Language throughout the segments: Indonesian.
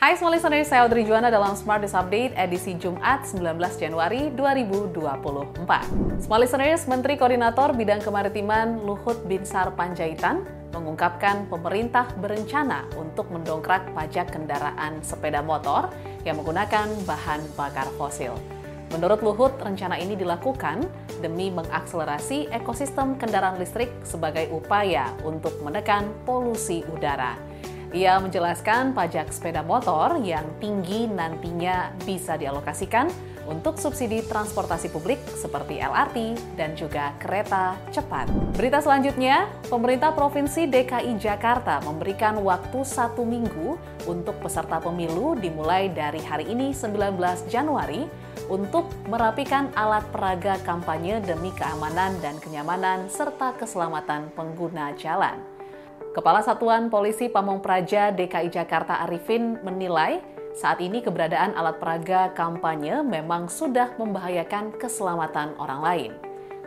Hai semua listeners, saya Audrey Juana dalam Smart News Update edisi Jumat 19 Januari 2024. Semua listeners, Menteri Koordinator Bidang Kemaritiman Luhut Binsar Panjaitan mengungkapkan pemerintah berencana untuk mendongkrak pajak kendaraan sepeda motor yang menggunakan bahan bakar fosil. Menurut Luhut, rencana ini dilakukan demi mengakselerasi ekosistem kendaraan listrik sebagai upaya untuk menekan polusi udara. Ia menjelaskan pajak sepeda motor yang tinggi nantinya bisa dialokasikan untuk subsidi transportasi publik seperti LRT dan juga kereta cepat. Berita selanjutnya, pemerintah Provinsi DKI Jakarta memberikan waktu satu minggu untuk peserta pemilu dimulai dari hari ini 19 Januari untuk merapikan alat peraga kampanye demi keamanan dan kenyamanan serta keselamatan pengguna jalan. Kepala Satuan Polisi Pamong Praja DKI Jakarta Arifin menilai saat ini keberadaan alat peraga kampanye memang sudah membahayakan keselamatan orang lain.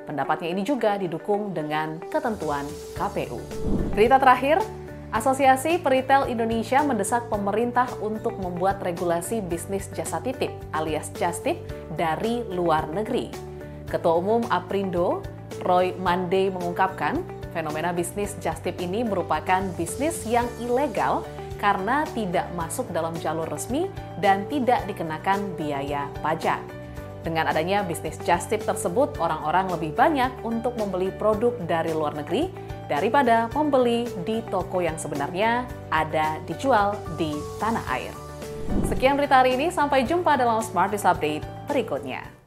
Pendapatnya ini juga didukung dengan ketentuan KPU. Berita terakhir, Asosiasi Peritel Indonesia mendesak pemerintah untuk membuat regulasi bisnis jasa titip alias Justip dari luar negeri. Ketua Umum Aprindo, Roy Mande mengungkapkan Fenomena bisnis just tip ini merupakan bisnis yang ilegal karena tidak masuk dalam jalur resmi dan tidak dikenakan biaya pajak. Dengan adanya bisnis just tip tersebut, orang-orang lebih banyak untuk membeli produk dari luar negeri daripada membeli di toko yang sebenarnya ada dijual di tanah air. Sekian berita hari ini, sampai jumpa dalam Smart News Update berikutnya.